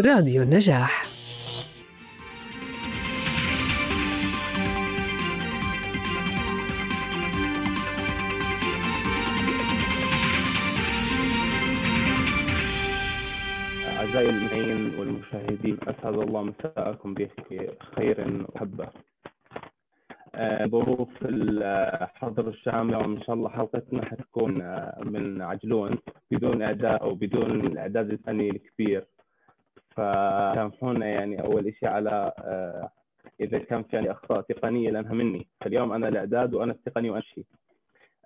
راديو النجاح. أعزائي المستمعين والمشاهدين أسعد الله مساءكم بخير وحبة. ظروف الحظر الشامل وإن شاء الله حلقتنا حتكون آه، من عجلون بدون إعداد أو بدون الإعداد الفني الكبير. فسامحونا يعني أول شيء على آه، إذا كان في يعني أخطاء تقنية لأنها مني. فاليوم أنا الإعداد وأنا التقني وأمشي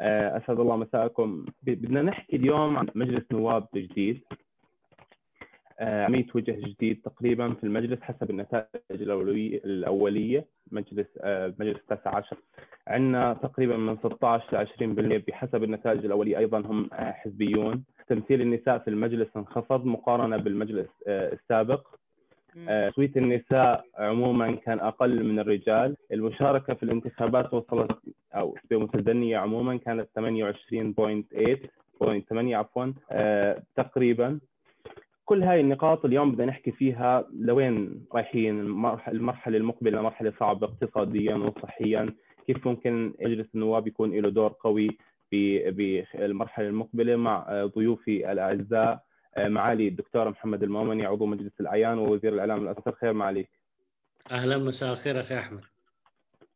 أسعد الله مساءكم. بدنا نحكي اليوم عن مجلس نواب جديد. عملية وجه جديد تقريبا في المجلس حسب النتائج الأولية. مجلس مجلس التاسع عشر. عندنا تقريبا من 16 ل 20% بحسب النتائج الأولية. أيضا هم حزبيون. تمثيل النساء في المجلس انخفض مقارنة بالمجلس السابق. تصويت النساء عموما كان أقل من الرجال، المشاركة في الانتخابات وصلت أو متدنيه عموما كانت 28.8 0.8 عفوا تقريبا. كل هاي النقاط اليوم بدنا نحكي فيها لوين رايحين المرحلة المقبلة مرحله صعبة اقتصاديا وصحيا. كيف ممكن مجلس النواب يكون له دور قوي؟ بالمرحله المقبلة مع ضيوفي الأعزاء معالي الدكتور محمد المؤمني عضو مجلس الأعيان ووزير الإعلام الاسر خير معاليك أهلا مساء الخير أخي أحمد.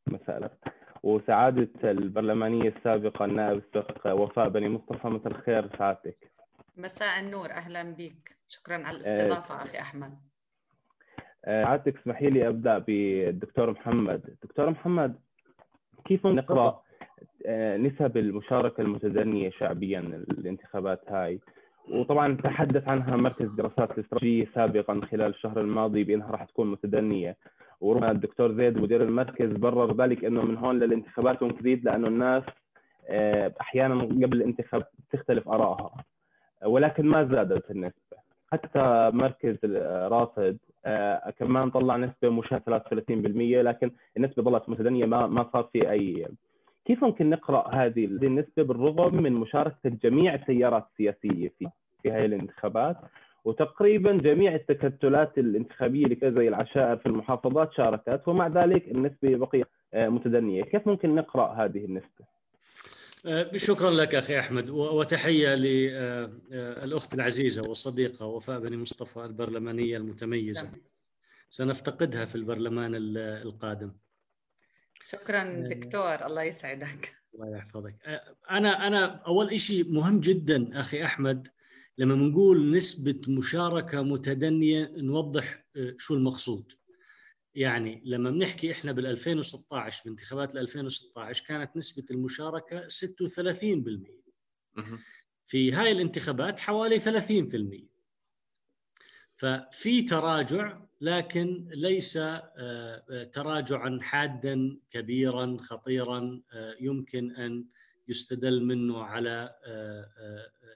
مساء الخير. وسعادة البرلمانية السابقة النائب السابق وفاء بني مصطفى مساء الخير سعادتك. مساء النور أهلا بك. شكرا على الاستضافة أخي أحمد. عادتك اسمحي لي أبدأ بالدكتور محمد. دكتور محمد كيف نقرأ نسب المشاركة المتدنيه شعبيا الانتخابات هاي. وطبعا تحدث عنها مركز دراسات الاستراتيجيه سابقا خلال الشهر الماضي بأنها راح تكون متدنيه وربما الدكتور زيد مدير المركز برر ذلك أنه من هون للانتخابات تزيد لأنه الناس أحيانا قبل الانتخاب تختلف آرائها. ولكن ما زادت النسبة. حتى مركز آه كمان طلع نسبة مشابهة 33% لكن النسبة ظلت متدنية ما ما صار في أي كيف ممكن نقرأ هذه النسبة بالرغم من مشاركة جميع التيارات السياسية في في هذه الانتخابات؟ وتقريبا جميع التكتلات الانتخابية اللي زي العشائر في المحافظات شاركت ومع ذلك النسبة بقيت آه متدنية. كيف ممكن نقرأ هذه النسبة؟ شكرا لك أخي أحمد وتحية للاخت العزيزة والصديقة وفاء بني مصطفى البرلمانية المتميزة. سنفتقدها في البرلمان القادم. شكرا دكتور الله يسعدك. الله يحفظك. أنا أنا أول شيء مهم جدا أخي أحمد لما بنقول نسبة مشاركة متدنية نوضح شو المقصود. يعني لما بنحكي إحنا بال 2016 بانتخابات 2016 كانت نسبة المشاركة 36% في هاي الانتخابات حوالي 30% ففي تراجع لكن ليس تراجعا حادا كبيرا خطيرا يمكن أن يستدل منه على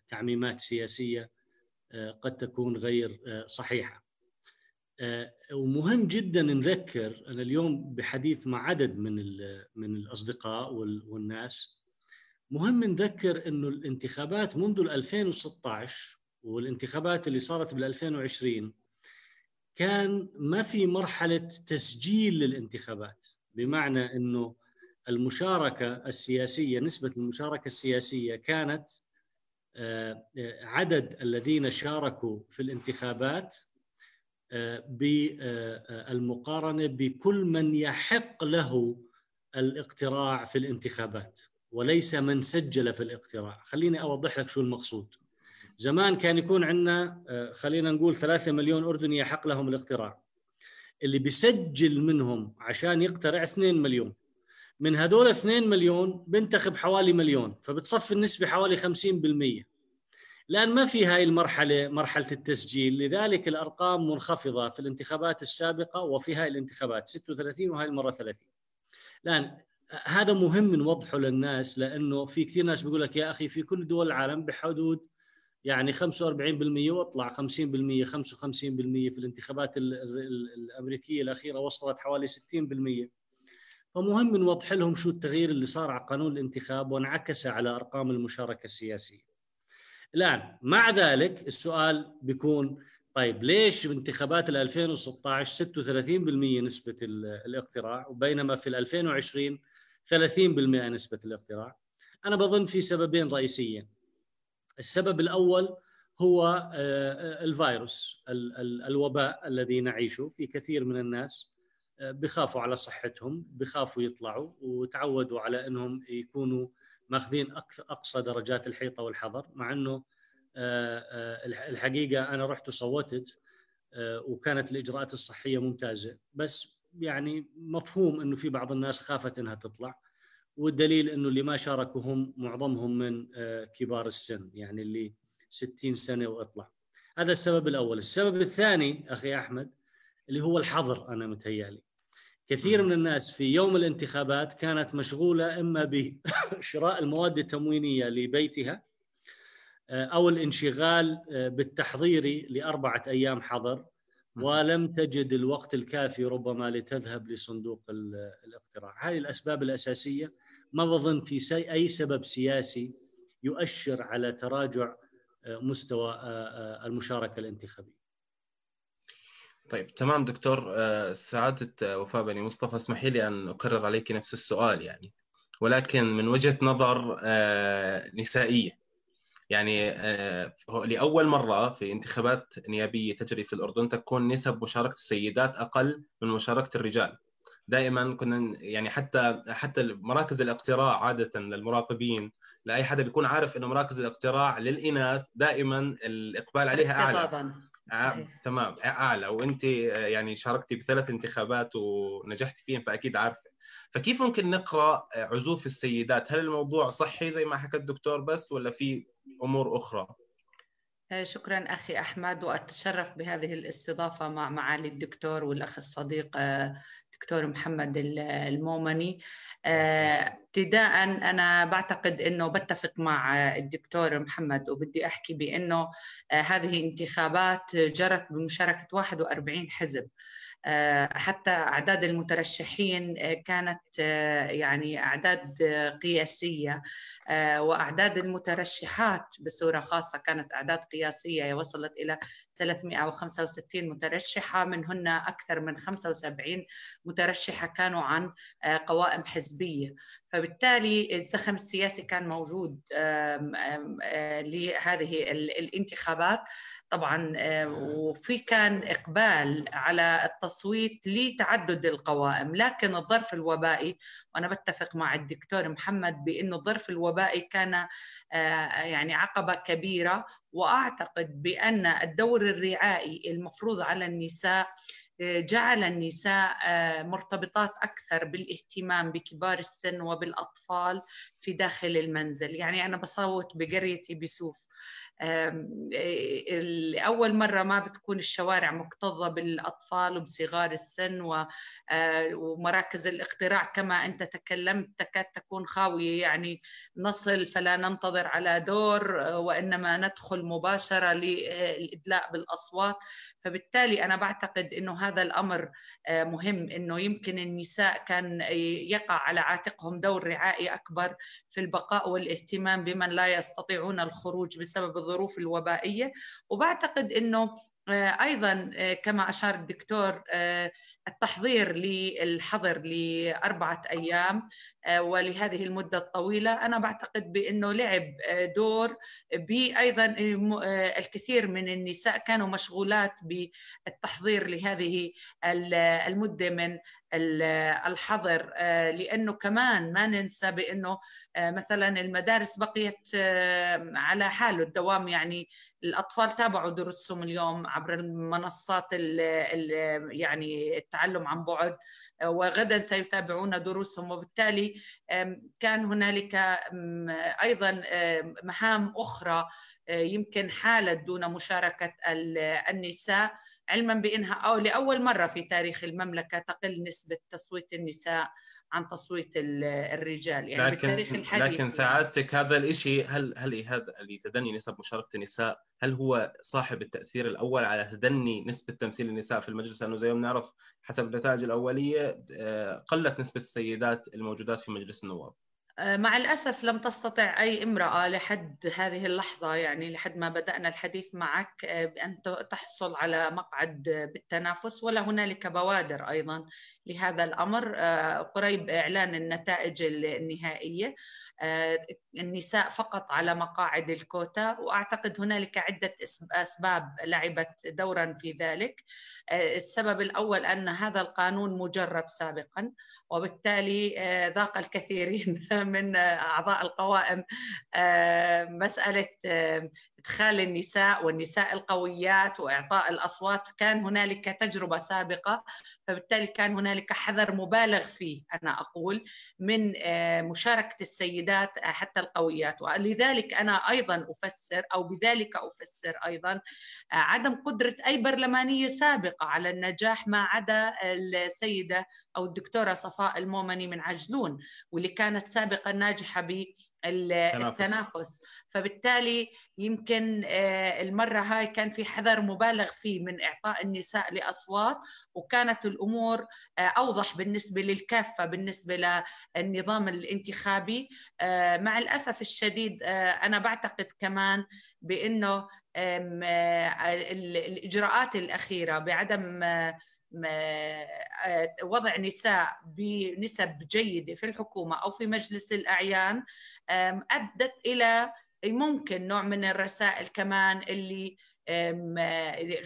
تعميمات سياسية قد تكون غير صحيحة. ومهم جدا نذكر أنا اليوم بحديث مع عدد من من الأصدقاء والناس مهم نذكر انه الانتخابات منذ 2016 والانتخابات اللي صارت بال 2020 كان ما في مرحلة تسجيل للانتخابات بمعنى إنه المشاركة السياسية نسبة المشاركة السياسية كانت عدد الذين شاركوا في الانتخابات بالمقارنه بكل من يحق له الاقتراع في الانتخابات وليس من سجل في الاقتراع. خليني أوضح لك شو المقصود. زمان كان يكون عندنا خلينا نقول ثلاثة مليون أردني يحق لهم الاقتراع. اللي بيسجل منهم عشان يقترع 2 مليون. من هذول 2 مليون بنتخب حوالي مليون فبتصفي النسبة حوالي 50% الآن ما في هاي المرحلة مرحلة التسجيل. لذلك الأرقام منخفضة في الانتخابات السابقة وفي هاي الانتخابات 36 وهاي المرة 30 الآن هذا مهم نوضحه للناس لأنه في كثير ناس بيقول لك يا أخي في كل دول العالم بحدود يعني 45% واطلع 50% 55% في الانتخابات الأمريكية الأخيرة وصلت حوالي 60% فمهم نوضح لهم شو التغيير اللي صار على قانون الانتخاب وانعكس على أرقام المشاركة السياسية الآن مع ذلك السؤال بيكون طيب ليش بانتخابات ال 2016 36% نسبة الاقتراع وبينما في ال 2020 30% نسبة الاقتراع؟ أنا بظن في سببين رئيسيين. السبب الأول هو آه، آه، الفيروس الوباء الذي نعيشه في كثير من الناس آه، بخافوا على صحتهم بخافوا يطلعوا وتعودوا على إنهم يكونوا ماخذين أقصى درجات الحيطة والحذر مع إنه الحقيقة أنا رحت وصوتت وكانت الإجراءات الصحية ممتازة. بس يعني مفهوم إنه في بعض الناس خافت إنها تطلع. والدليل إنه اللي ما شاركوا هم معظمهم من كبار السن يعني اللي 60 سنة وإطلع. هذا السبب الأول. السبب الثاني أخي أحمد اللي هو الحظر أنا متهيألي. كثير من الناس في يوم الانتخابات كانت مشغولة إما بشراء المواد التموينية لبيتها آه، أو الانشغال آه، بالتحضير لأربعة أيام حظر ولم تجد الوقت الكافي ربما لتذهب لصندوق الاقتراع. هذه الأسباب الأساسية ما بظن في أي سبب سياسي يؤشر على تراجع مستوى آه، آه، المشاركة الانتخابية. طيب تمام دكتور. آه، سعادة وفاء بني مصطفى اسمحي لي أن أكرر عليك نفس السؤال يعني. ولكن من وجهة نظر نسائية. يعني لأول مرة في انتخابات نيابية تجري في الأردن تكون نسب مشاركة السيدات أقل من مشاركة الرجال. دائما كنا يعني حتى حتى مراكز الاقتراع عادة للمراقبين لأي حدا بيكون عارف إنه مراكز الاقتراع للإناث دائما الإقبال عليها أعلى. آه تمام. أعلى. وأنت يعني شاركتي بثلاث انتخابات ونجحتي فيهم فأكيد عارفة. فكيف ممكن نقرأ عزوف السيدات؟ هل الموضوع صحي زي ما حكى الدكتور بس ولا في أمور أخرى؟ آه، شكرا أخي أحمد وأتشرف بهذه الاستضافة مع معالي الدكتور والأخ الصديق آه، دكتور محمد المومني. آه، ابتداء أنا بعتقد إنه بتفق مع الدكتور محمد وبدي أحكي بإنه هذه انتخابات جرت بمشاركة 41 حزب. آه، حتى أعداد المترشحين آه، كانت آه، يعني أعداد قياسية وأعداد المترشحات بصورة خاصة كانت أعداد قياسية وصلت إلى 365 مترشحة منهن أكثر من 75 مترشحة كانوا عن قوائم حزبية. فبالتالي الزخم السياسي كان موجود لهذه الانتخابات. طبعا آه، وفي كان إقبال على التصويت لتعدد القوائم لكن الظرف الوبائي وأنا بتفق مع الدكتور محمد بإنه الظرف الوبائي كان آه، يعني عقبة كبيرة وأعتقد بأن الدور الرعائي المفروض على النساء آه، جعل النساء مرتبطات أكثر بالاهتمام بكبار السن وبالأطفال في داخل المنزل، يعني أنا بصوت بقريتي بسوف. لأول مرة ما بتكون الشوارع مكتظة بالأطفال وبصغار السن آه، ومراكز الاقتراع كما أنت تكلمت تكاد تكون خاوية يعني نصل فلا ننتظر على دور آه، وإنما ندخل مباشرة للإدلاء بالأصوات. فبالتالي أنا بعتقد أنه هذا الأمر آه، مهم أنه يمكن النساء كان يقع على عاتقهم دور رعائي أكبر في البقاء والاهتمام بمن لا يستطيعون الخروج بسبب الظروف الوبائية. وبعتقد إنه آه، أيضا آه، كما أشار الدكتور آه، التحضير للحظر لأربعة أيام ولهذه المدة الطويلة أنا بعتقد بأنه لعب دور بايضا الكثير من النساء كانوا مشغولات بالتحضير لهذه المدة من الحظر. لأنه كمان ما ننسى بأنه مثلا المدارس بقيت على حاله الدوام. يعني الأطفال تابعوا دروسهم اليوم عبر المنصات ال ال يعني التعلم عن بعد. وغدا سيتابعون دروسهم. وبالتالي كان هنالك أيضا مهام أخرى يمكن حالت دون مشاركة النساء علما بأنها أو لأول مرة في تاريخ المملكة تقل نسبة تصويت النساء عن تصويت الرجال يعني لكن بالتاريخ الحديث لكن سعادتك هذا الشيء هل هل هذا اللي تدني نسب مشاركة النساء هل هو صاحب التأثير الأول على تدني نسبة تمثيل النساء في المجلس؟ لأنه زي ما بنعرف حسب النتائج الأولية آه، قلت نسبة السيدات الموجودات في مجلس النواب. مع الأسف لم تستطع أي امرأة لحد هذه اللحظة يعني لحد ما بدأنا الحديث معك آه، بأن تحصل على مقعد بالتنافس ولا هنالك بوادر أيضا لهذا الأمر. آه، قريب إعلان النتائج النهائية. النساء فقط على مقاعد الكوتا وأعتقد هنالك عدة أسباب لعبت دورا في ذلك. السبب الأول أن هذا القانون مجرب سابقا وبالتالي ذاق الكثيرين من أعضاء القوائم آه، مسألة آه، إدخال النساء والنساء القويات وإعطاء الأصوات كان هنالك تجربة سابقة فبالتالي كان هنالك حذر مبالغ فيه أنا أقول من آه، مشاركة السيدات حتى القويات. ولذلك أنا أيضا أفسر أو بذلك أفسر أيضا عدم قدرة أي برلمانية سابقة على النجاح ما عدا السيدة أو الدكتورة صفاء المومني من عجلون واللي كانت سابقا ناجحة بالتنافس. فبالتالي يمكن آه، المرة هاي كان في حذر مبالغ فيه من إعطاء النساء لأصوات وكانت الأمور آه، أوضح بالنسبة للكافة بالنسبة للنظام الانتخابي. آه، مع الأسف الشديد أنا بعتقد كمان بأنه الإجراءات الأخيرة بعدم وضع نساء بنسب جيدة في الحكومة أو في مجلس الأعيان أدت إلى ممكن نوع من الرسائل كمان اللي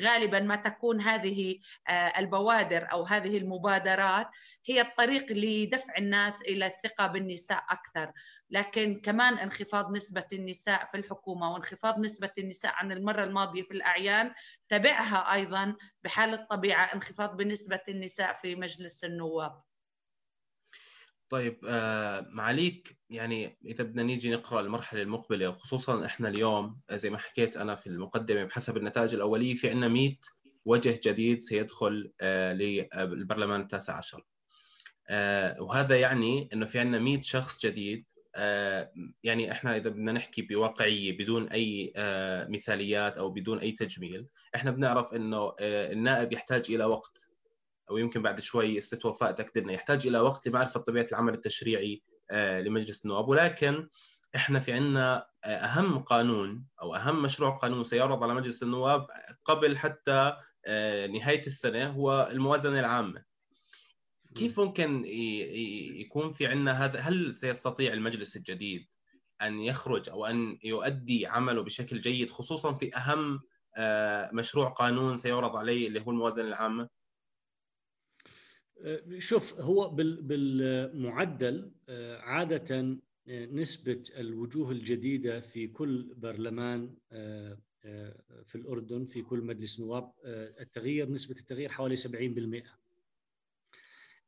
غالبا ما تكون هذه آه، البوادر أو هذه المبادرات هي الطريق لدفع الناس إلى الثقة بالنساء أكثر، لكن كمان انخفاض نسبة النساء في الحكومة وانخفاض نسبة النساء عن المرة الماضية في الأعيان تبعها أيضا بحال الطبيعة انخفاض بنسبة النساء في مجلس النواب. طيب آه معاليك يعني إذا بدنا نيجي نقرأ المرحلة المقبلة وخصوصا إحنا اليوم زي ما حكيت أنا في المقدمة بحسب النتائج الأولية في عندنا 100 وجه جديد سيدخل آه للبرلمان التاسع عشر. آه وهذا يعني إنه في عندنا 100 شخص جديد. آه يعني إحنا إذا بدنا نحكي بواقعية بدون أي آه مثاليات أو بدون أي تجميل إحنا بنعرف إنه آه النائب يحتاج إلى وقت. أو يمكن بعد شوي ست وفاء تقدرنا يحتاج إلى وقت لمعرفة طبيعة العمل التشريعي آه، لمجلس النواب. ولكن إحنا في عندنا آه، أهم قانون أو أهم مشروع قانون سيعرض على مجلس النواب قبل حتى آه، نهاية السنة هو الموازنة العامة. كيف ممكن يكون في عندنا هذا؟ هل سيستطيع المجلس الجديد أن يخرج أو أن يؤدي عمله بشكل جيد خصوصا في أهم مشروع قانون سيعرض عليه اللي هو الموازنة العامة؟ شوف هو بالمعدل آه، عادة آه، نسبة الوجوه الجديدة في كل برلمان آه، في الأردن في كل مجلس نواب التغيير نسبة التغيير حوالي 70%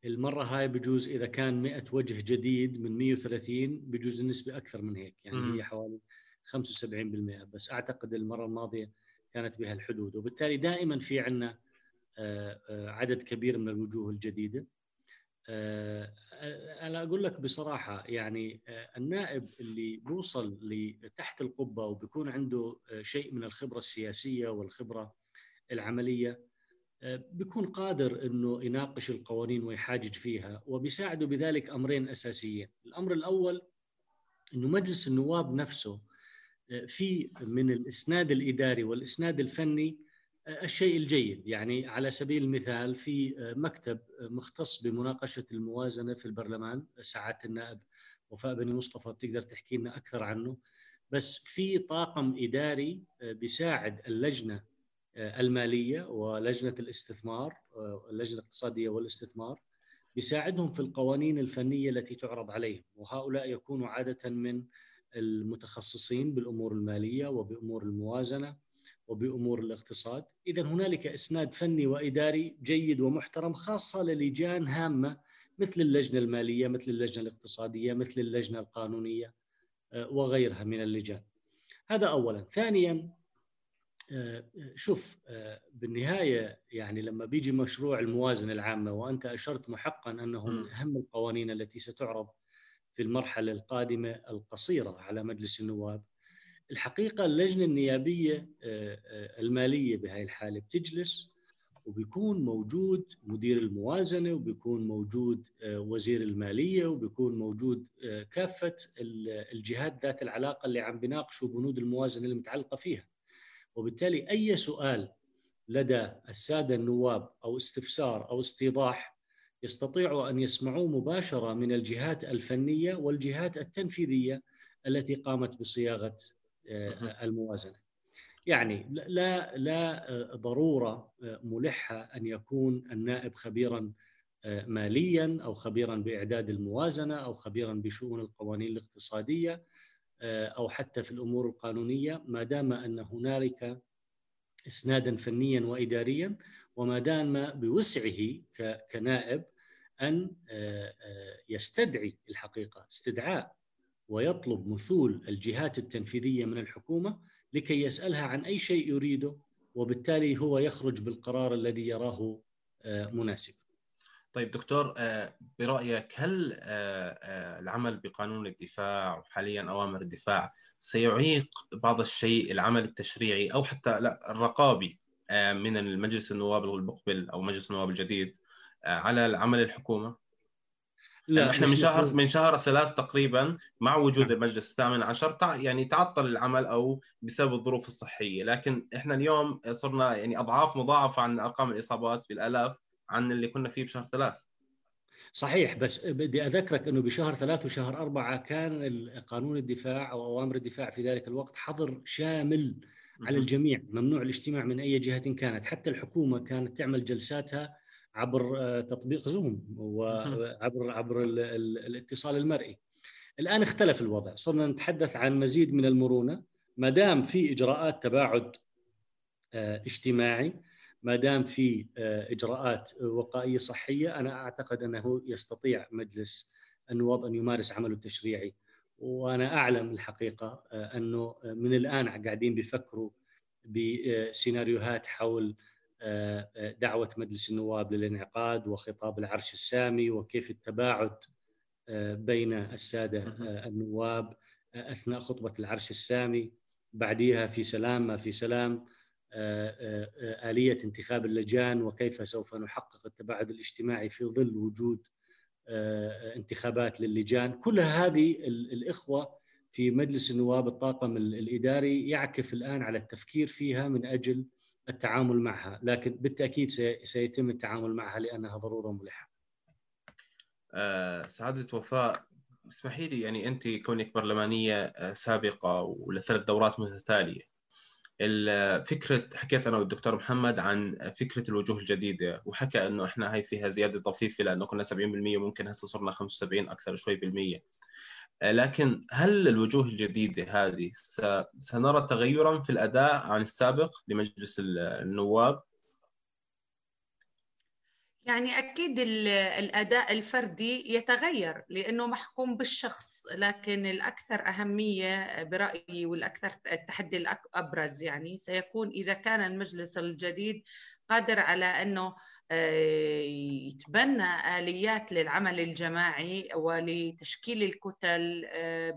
المرة هاي بجوز إذا كان 100 وجه جديد من 130 بجوز النسبة أكثر من هيك. يعني م. هي حوالي 75% بس أعتقد المرة الماضية كانت بهالحدود. وبالتالي دائما في عنا عدد كبير من الوجوه الجديدة. آه، أنا أقول لك بصراحة يعني النائب اللي بوصل لتحت القبة وبيكون عنده شيء من الخبرة السياسية والخبرة العملية بيكون قادر إنه يناقش القوانين ويحاجج فيها وبيساعده بذلك أمرين أساسيين، الأمر الأول إنه مجلس النواب نفسه في من الإسناد الإداري والإسناد الفني الشيء الجيد. يعني على سبيل المثال في مكتب مختص بمناقشة الموازنة في البرلمان سعادة النائب وفاء بني مصطفى بتقدر تحكي لنا أكثر عنه. بس في طاقم إداري بيساعد اللجنة المالية ولجنة الاستثمار اللجنة الاقتصادية والاستثمار بيساعدهم في القوانين الفنية التي تعرض عليهم. وهؤلاء يكونوا عادة من المتخصصين بالأمور المالية وبأمور الموازنة. وبأمور الاقتصاد، اذا هنالك إسناد فني وإداري جيد ومحترم خاصة للجان هامة مثل اللجنة المالية، مثل اللجنة الاقتصادية، مثل اللجنة القانونية آه، وغيرها من اللجان. هذا اولا، ثانيا آه، شوف آه، بالنهاية يعني لما بيجي مشروع الموازنة العامة وأنت أشرت محقا انه من أهم القوانين التي ستعرض في المرحلة القادمة القصيرة على مجلس النواب الحقيقة اللجنة النيابية آه، آه، المالية بهاي الحالة بتجلس وبيكون موجود مدير الموازنة وبيكون موجود وزير المالية وبيكون موجود كافة الجهات ذات العلاقة اللي عم بيناقشوا بنود الموازنة المتعلقة فيها. وبالتالي أي سؤال لدى السادة النواب أو استفسار أو استيضاح يستطيعوا أن يسمعوه مباشرة من الجهات الفنية والجهات التنفيذية التي قامت بصياغة الموازنة. يعني لا لا ضرورة ملحة أن يكون النائب خبيرا ماليا أو خبيرا بإعداد الموازنة أو خبيرا بشؤون القوانين الاقتصادية أو حتى في الأمور القانونية ما دام أن هنالك إسنادا فنيا واداريا وما دام بوسعه كنائب أن يستدعي الحقيقة استدعاء ويطلب مثول الجهات التنفيذية من الحكومة لكي يسألها عن أي شيء يريده وبالتالي هو يخرج بالقرار الذي يراه مناسب. طيب دكتور برأيك هل العمل بقانون الدفاع وحاليا أوامر الدفاع سيعيق بعض الشيء العمل التشريعي أو حتى لا الرقابي من المجلس النواب المقبل أو مجلس النواب الجديد على العمل الحكومة؟ لا إحنا من شهر من شهر ثلاث تقريبا مع وجود المجلس الثامن عشر يعني تعطل العمل أو بسبب الظروف الصحية، لكن إحنا اليوم صرنا يعني أضعاف مضاعفه عن أرقام الإصابات بالالاف عن اللي كنا فيه بشهر ثلاث. صحيح بس بدي أذكرك إنه بشهر ثلاث وشهر أربعة كان قانون الدفاع أو أوامر الدفاع في ذلك الوقت حظر شامل على الجميع، ممنوع الاجتماع من أي جهة كانت، حتى الحكومة كانت تعمل جلساتها عبر تطبيق زوم وعبر عبر الاتصال المرئي. الآن اختلف الوضع، صرنا نتحدث عن مزيد من المرونة. ما دام في إجراءات تباعد اجتماعي ما دام في إجراءات وقائية صحية أنا أعتقد أنه يستطيع مجلس النواب أن يمارس عمله التشريعي. وأنا أعلم الحقيقة أنه من الآن قاعدين بيفكروا بسيناريوهات حول دعوة مجلس النواب للانعقاد وخطاب العرش السامي وكيف التباعد بين السادة النواب أثناء خطبة العرش السامي. بعديها في سلام ما في سلام آلية انتخاب اللجان وكيف سوف نحقق التباعد الاجتماعي في ظل وجود انتخابات للجان. كل هذه الإخوة في مجلس النواب الطاقم الإداري يعكف الآن على التفكير فيها من أجل التعامل معها لكن بالتأكيد سيتم التعامل معها لأنها ضرورة ملحة. سعادة وفاء اسمحي لي يعني أنت كونك برلمانية سابقة ولثلاث دورات متتالية الفكرة حكيت أنا والدكتور محمد عن فكرة الوجوه الجديدة وحكى إنه إحنا هاي فيها زيادة طفيفة لأنه كنا 70% ممكن هسه صرنا 75 أكثر شوي بالمية. لكن هل الوجوه الجديدة هذه سنرى تغيرا في الأداء عن السابق لمجلس النواب؟ يعني أكيد الأداء الفردي يتغير لأنه محكوم بالشخص لكن الأكثر أهمية برأيي والأكثر التحدي الابرز يعني سيكون إذا كان المجلس الجديد قادر على أنه يتبنى آليات للعمل الجماعي ولتشكيل الكتل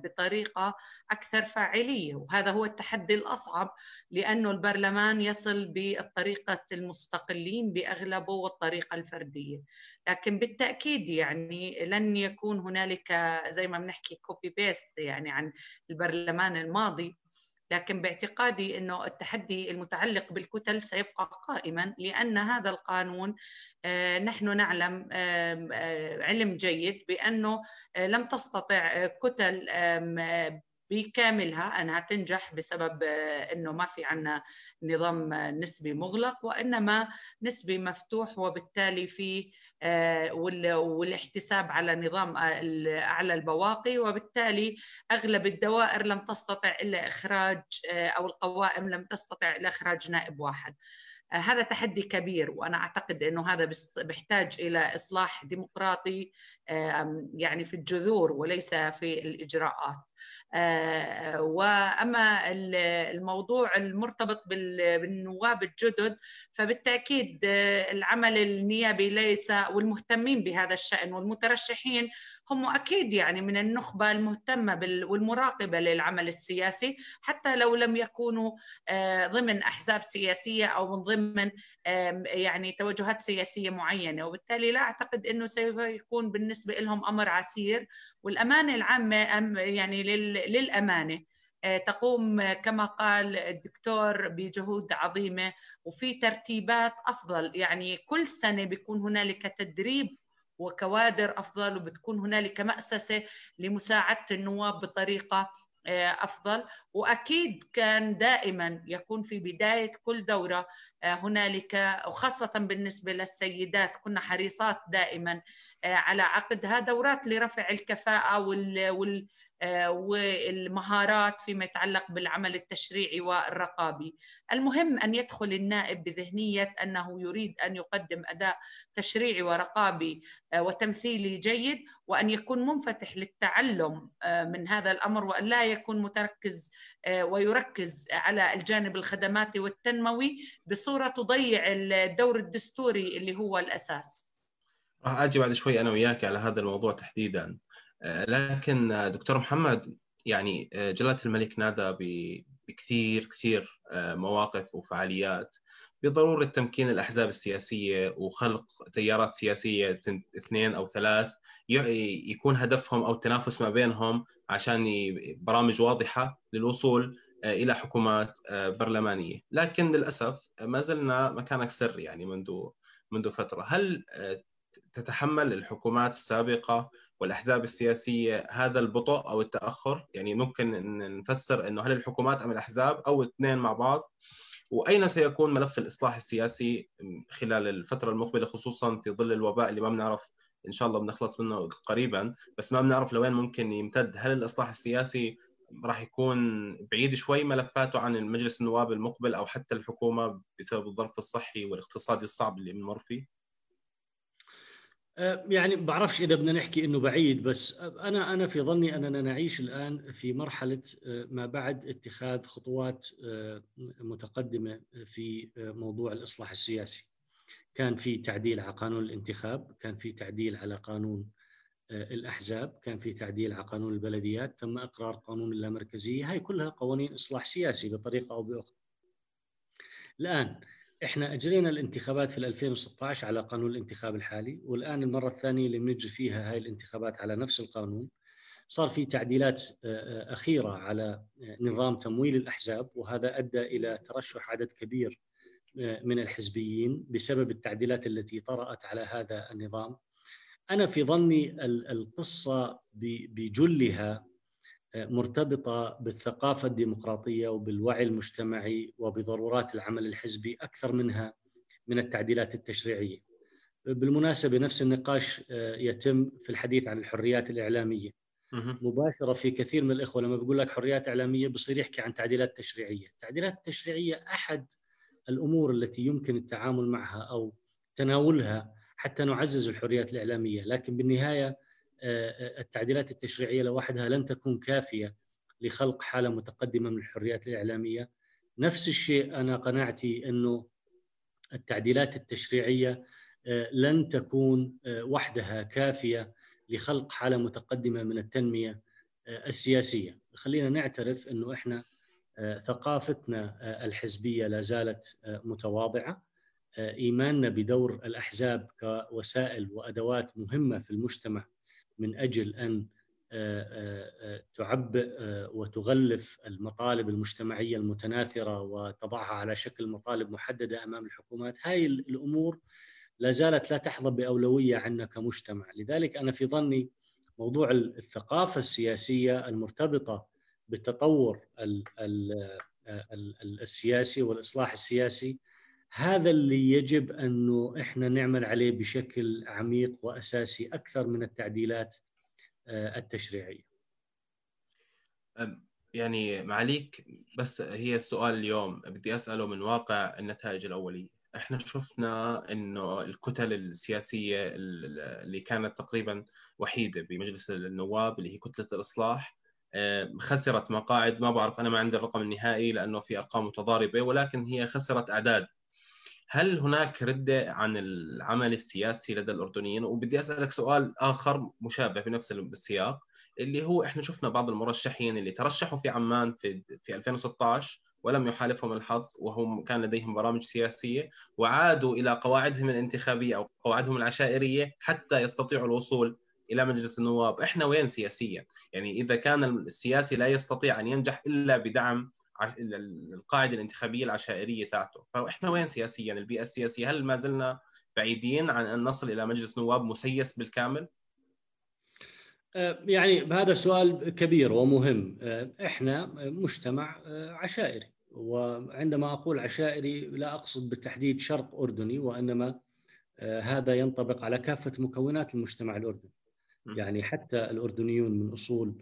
بطريقة أكثر فاعلية. وهذا هو التحدي الأصعب لأنه البرلمان يصل بطريقه المستقلين بأغلبه والطريقة الفردية. لكن بالتأكيد يعني لن يكون هنالك زي ما بنحكي copy paste يعني عن البرلمان الماضي. لكن باعتقادي إنه التحدي المتعلق بالكتل سيبقى قائما لأن هذا القانون نحن نعلم علم جيد بأنه لم تستطع كتل بكاملها أنها تنجح بسبب إنه ما في عندنا نظام نسبي مغلق وإنما نسبي مفتوح وبالتالي في والاحتساب على نظام أعلى البواقي وبالتالي أغلب الدوائر لم تستطع إلا إخراج أو القوائم لم تستطع إلا إخراج نائب واحد. هذا تحدي كبير وأنا أعتقد إنه هذا بيحتاج إلى إصلاح ديمقراطي يعني في الجذور وليس في الإجراءات. وأما الموضوع المرتبط بالنواب الجدد فبالتأكيد العمل النيابي ليس والمهتمين بهذا الشأن والمترشحين هم أكيد يعني من النخبة المهتمة والمراقبة للعمل السياسي حتى لو لم يكونوا ضمن أحزاب سياسية أو من ضمن يعني توجهات سياسية معينة. وبالتالي لا أعتقد إنه سوف يكون بالنسبة لهم أمر عسير والأمانة العامة يعني للأمانة. آه، تقوم كما قال الدكتور بجهود عظيمة وفي ترتيبات أفضل. يعني كل سنة بيكون هنالك تدريب وكوادر أفضل وبتكون هنالك مأسسة لمساعدة النواب بطريقة آه، أفضل. وأكيد كان دائما يكون في بداية كل دورة هنالك وخاصه بالنسبة للسيدات كنا حريصات دائما على عقدها دورات لرفع الكفاءة وال آه، والمهارات فيما يتعلق بالعمل التشريعي والرقابي. المهم أن يدخل النائب بذهنية أنه يريد أن يقدم أداء تشريعي ورقابي آه، وتمثيلي جيد وأن يكون منفتح للتعلم آه، من هذا الأمر وأن لا يكون متركز ويركز على الجانب الخدماتي والتنموي بصورة تضيع الدور الدستوري اللي هو الأساس. راح أجي بعد شوي أنا وياك على هذا الموضوع تحديدا. لكن دكتور محمد يعني جلالة الملك نادى بكثير كثير مواقف وفعاليات. بضرورة تمكين الأحزاب السياسية وخلق تيارات سياسية اثنين أو ثلاث يكون هدفهم أو التنافس ما بينهم عشان برامج واضحة للوصول إلى حكومات برلمانية. لكن للأسف ما زلنا مكانك سر يعني منذ منذ فترة. هل تتحمل الحكومات السابقة والأحزاب السياسية هذا البطء أو التأخر؟ يعني ممكن إن نفسر إنه هل الحكومات أم الأحزاب أو الاثنين مع بعض؟ وأين سيكون ملف الإصلاح السياسي خلال الفترة المقبلة خصوصا في ظل الوباء اللي ما بنعرف إن شاء الله بنخلص منه قريبا بس ما بنعرف لوين ممكن يمتد هل الإصلاح السياسي راح يكون بعيد شوي ملفاته عن المجلس النواب المقبل أو حتى الحكومة بسبب الظرف الصحي والاقتصادي الصعب اللي بنمر فيه أه، يعني بعرفش إذا بدنا نحكي إنه بعيد بس أنا أنا في ظني أننا نعيش الآن في مرحلة أه، ما بعد اتخاذ خطوات أه، متقدمة في موضوع الإصلاح السياسي. كان في تعديل على قانون الانتخاب، كان في تعديل على قانون الأحزاب، كان في تعديل على قانون البلديات، تم إقرار قانون اللامركزية، هاي كلها قوانين إصلاح سياسي بطريقة أو بأخرى. الآن إحنا أجرينا الانتخابات في 2016 على قانون الانتخاب الحالي والآن المرة الثانية اللي بنجري فيها هاي الانتخابات على نفس القانون صار في تعديلات آه، آه، أخيرة على آه، نظام تمويل الأحزاب وهذا أدى إلى ترشح عدد كبير من الحزبيين بسبب التعديلات التي طرأت على هذا النظام أنا في ظني القصة بجلها مرتبطة بالثقافة الديمقراطية وبالوعي المجتمعي وبضرورات العمل الحزبي أكثر منها من التعديلات التشريعية. بالمناسبة نفس النقاش آه، يتم في الحديث عن الحريات الإعلامية. مباشرة في كثير من الإخوة لما بيقول لك حريات إعلامية بصير يحكي عن تعديلات تشريعية، التعديلات التشريعية أحد الأمور التي يمكن التعامل معها أو تناولها حتى نعزز الحريات الإعلامية، لكن بالنهاية آه، التعديلات التشريعية لوحدها لن تكون كافية لخلق حالة متقدمة من الحريات الإعلامية. نفس الشيء أنا قناعتي أنه التعديلات التشريعية آه، لن تكون آه، وحدها كافية لخلق حالة متقدمة من التنمية السياسية. خلينا نعترف أنه إحنا ثقافتنا الحزبية لا زالت متواضعة. إيماننا بدور الأحزاب كوسائل وأدوات مهمة في المجتمع من أجل أن آه، آه، آه، تعبئ وتغلف المطالب المجتمعية المتناثرة وتضعها على شكل مطالب محددة أمام الحكومات، هاي الأمور لا زالت لا تحظى بأولوية عندنا كمجتمع، لذلك أنا في ظني موضوع الثقافة السياسية المرتبطة بالتطور السياسي والإصلاح السياسي هذا اللي يجب أنه إحنا نعمل عليه بشكل عميق وأساسي أكثر من التعديلات آه، التشريعية. يعني معاليك بس هي السؤال اليوم بدي أسأله من واقع النتائج الأولية، إحنا شفنا إنه الكتل السياسية اللي كانت تقريبا وحيدة بمجلس النواب اللي هي كتلة الإصلاح خسرت مقاعد ما بعرف أنا ما عندي الرقم النهائي لأنه في أرقام متضاربة ولكن هي خسرت أعداد. هل هناك ردة عن العمل السياسي لدى الأردنيين؟ وبدي أسألك سؤال آخر مشابه بنفس السياق اللي هو إحنا شفنا بعض المرشحين اللي ترشحوا في عمان في في 2016 ولم يحالفهم الحظ وهم كان لديهم برامج سياسية وعادوا إلى قواعدهم الانتخابية أو قواعدهم العشائرية حتى يستطيعوا الوصول إلى مجلس النواب، إحنا وين سياسيا؟ يعني إذا كان السياسي لا يستطيع أن ينجح إلا بدعم القاعدة الانتخابية العشائرية تاعته، فإحنا وين سياسيا؟ البيئة السياسية هل ما زلنا بعيدين عن أن نصل إلى مجلس نواب مسيس بالكامل؟ أه، يعني هذا سؤال كبير ومهم أه، إحنا مجتمع أه، عشائري وعندما أقول عشائري لا أقصد بالتحديد شرق أردني وإنما هذا ينطبق على كافة مكونات المجتمع الأردني يعني حتى الأردنيون من أصول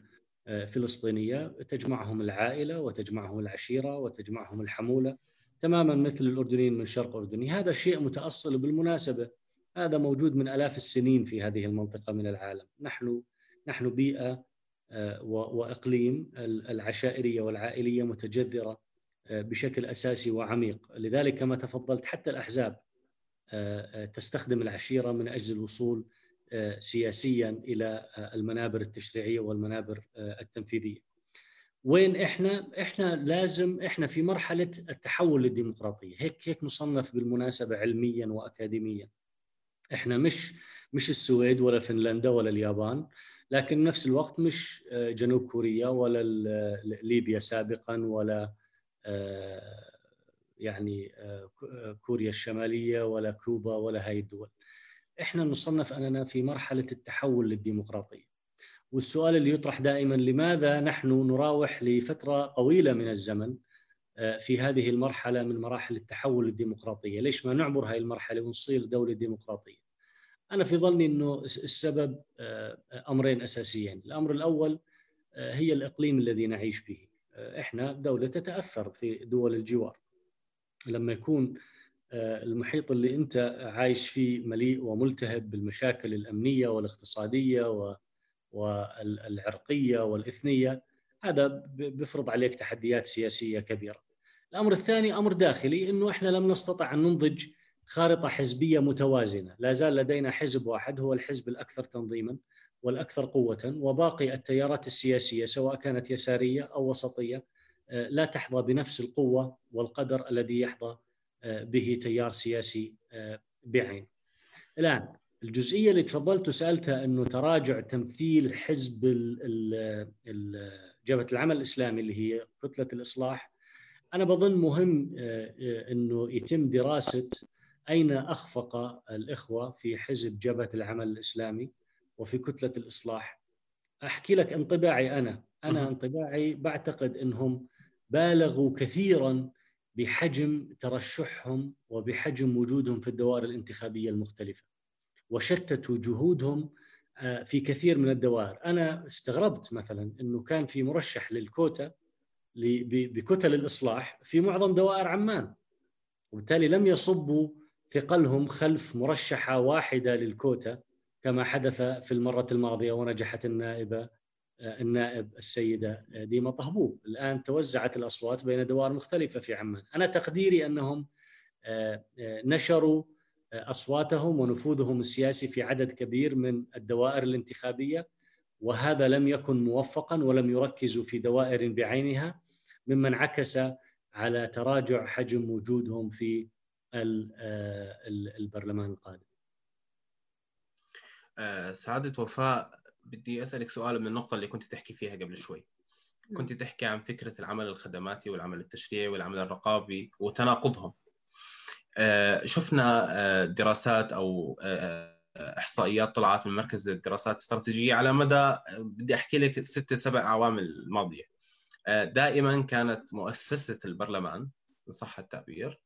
فلسطينية تجمعهم العائلة وتجمعهم العشيرة وتجمعهم الحمولة تماما مثل الأردنيين من شرق اردني هذا شيء متأصل بالمناسبة. هذا موجود من آلاف السنين في هذه المنطقة من العالم. نحن نحن بيئة آه، وإقليم العشائرية والعائلية متجذرة آه، بشكل أساسي وعميق، لذلك كما تفضلت حتى الأحزاب آه، تستخدم العشيرة من أجل الوصول سياسيا إلى المنابر التشريعية والمنابر التنفيذية. وين إحنا؟ إحنا لازم إحنا في مرحلة التحول للديمقراطية، هيك هيك مصنف بالمناسبة علميا واكاديميا. إحنا مش مش السويد ولا فنلندا ولا اليابان، لكن نفس الوقت مش آه، جنوب كوريا ولا ليبيا سابقا ولا آه، يعني آه، كوريا الشمالية ولا كوبا ولا هاي الدول. إحنا نصنف أننا في مرحلة التحول للديمقراطية. والسؤال اللي يطرح دائما لماذا نحن نراوح لفترة طويلة من الزمن في هذه المرحلة من مراحل التحول للديمقراطية، ليش ما نعبر هاي المرحلة ونصير دولة ديمقراطية؟ أنا في ظني إنه السبب آه، أمرين أساسيين، الأمر الأول آه، هي الإقليم الذي نعيش به. آه، إحنا دولة تتأثر في دول الجوار. لما يكون المحيط اللي انت عايش فيه مليء وملتهب بالمشاكل الأمنية والاقتصادية والعرقية والإثنية هذا بيفرض عليك تحديات سياسية كبيرة. الأمر الثاني أمر داخلي إنه إحنا لم نستطع أن ننضج خارطة حزبية متوازنة، لا زال لدينا حزب واحد هو الحزب الأكثر تنظيما والأكثر قوة، وباقي التيارات السياسية سواء كانت يسارية أو وسطية آه، لا تحظى بنفس القوة والقدر الذي يحظى آه، به تيار سياسي آه، بعين. الآن الجزئية اللي تفضلت وسألتها إنه تراجع تمثيل حزب جبهة العمل الإسلامي اللي هي كتلة الإصلاح. أنا بظن مهم إنه يتم دراسة أين أخفق الإخوة في حزب جبهة العمل الإسلامي وفي كتلة الإصلاح. أحكي لك انطباعي أنا. أنا انطباعي بعتقد أنهم بالغوا كثيرا بحجم ترشحهم وبحجم وجودهم في الدوائر الانتخابية المختلفة وشتتوا جهودهم آه، في كثير من الدوائر. أنا استغربت مثلا أنه كان في مرشح للكوتا بكتل الإصلاح في معظم دوائر عمان وبالتالي لم يصبوا ثقلهم خلف مرشحة واحدة للكوتا كما حدث في المرة الماضية ونجحت النائبة النائب السيدة ديما طهبوب. الآن توزعت الأصوات بين دوائر مختلفة في عمان. أنا تقديري أنهم آه، آه، نشروا أصواتهم ونفوذهم السياسي في عدد كبير من الدوائر الانتخابية وهذا لم يكن موفقا ولم يركزوا في دوائر بعينها مما انعكس على تراجع حجم وجودهم في آه، البرلمان القادم. آه، سعادة وفاء بدي أسألك سؤال من النقطة اللي كنت تحكي فيها قبل شوي. نعم. كنت تحكي عن فكرة العمل الخدماتي والعمل التشريعي والعمل الرقابي وتناقضهم. آه، شفنا دراسات أو إحصائيات طلعت من مركز الدراسات الاستراتيجية على مدى بدي أحكي لك ستة سبع أعوام الماضية دائما كانت مؤسسة البرلمان إن صح التعبير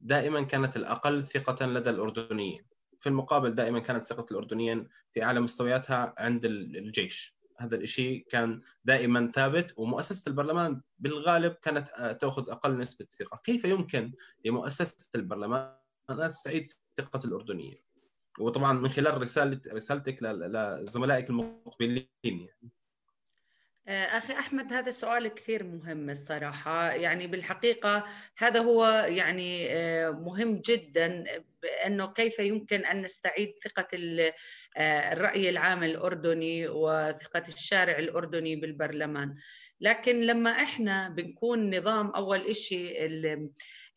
دائما كانت الأقل ثقة لدى الأردنيين. في المقابل دائما كانت ثقة الأردنيين في أعلى مستوياتها عند الجيش. هذا الشيء كان دائما ثابت ومؤسسة البرلمان بالغالب كانت آه، تأخذ أقل نسبة ثقة. كيف يمكن لمؤسسة البرلمان أن تستعيد ثقة الأردنيين؟ وطبعا من خلال رسالة رسالتك لزملائك المقبلين يعني. آه، أخي أحمد هذا سؤال كثير مهم الصراحة. يعني بالحقيقة هذا هو يعني آه، مهم جدا بأنه كيف يمكن أن نستعيد ثقة آه، الرأي العام الأردني وثقة الشارع الأردني بالبرلمان. لكن لما إحنا بنكون نظام أول إشي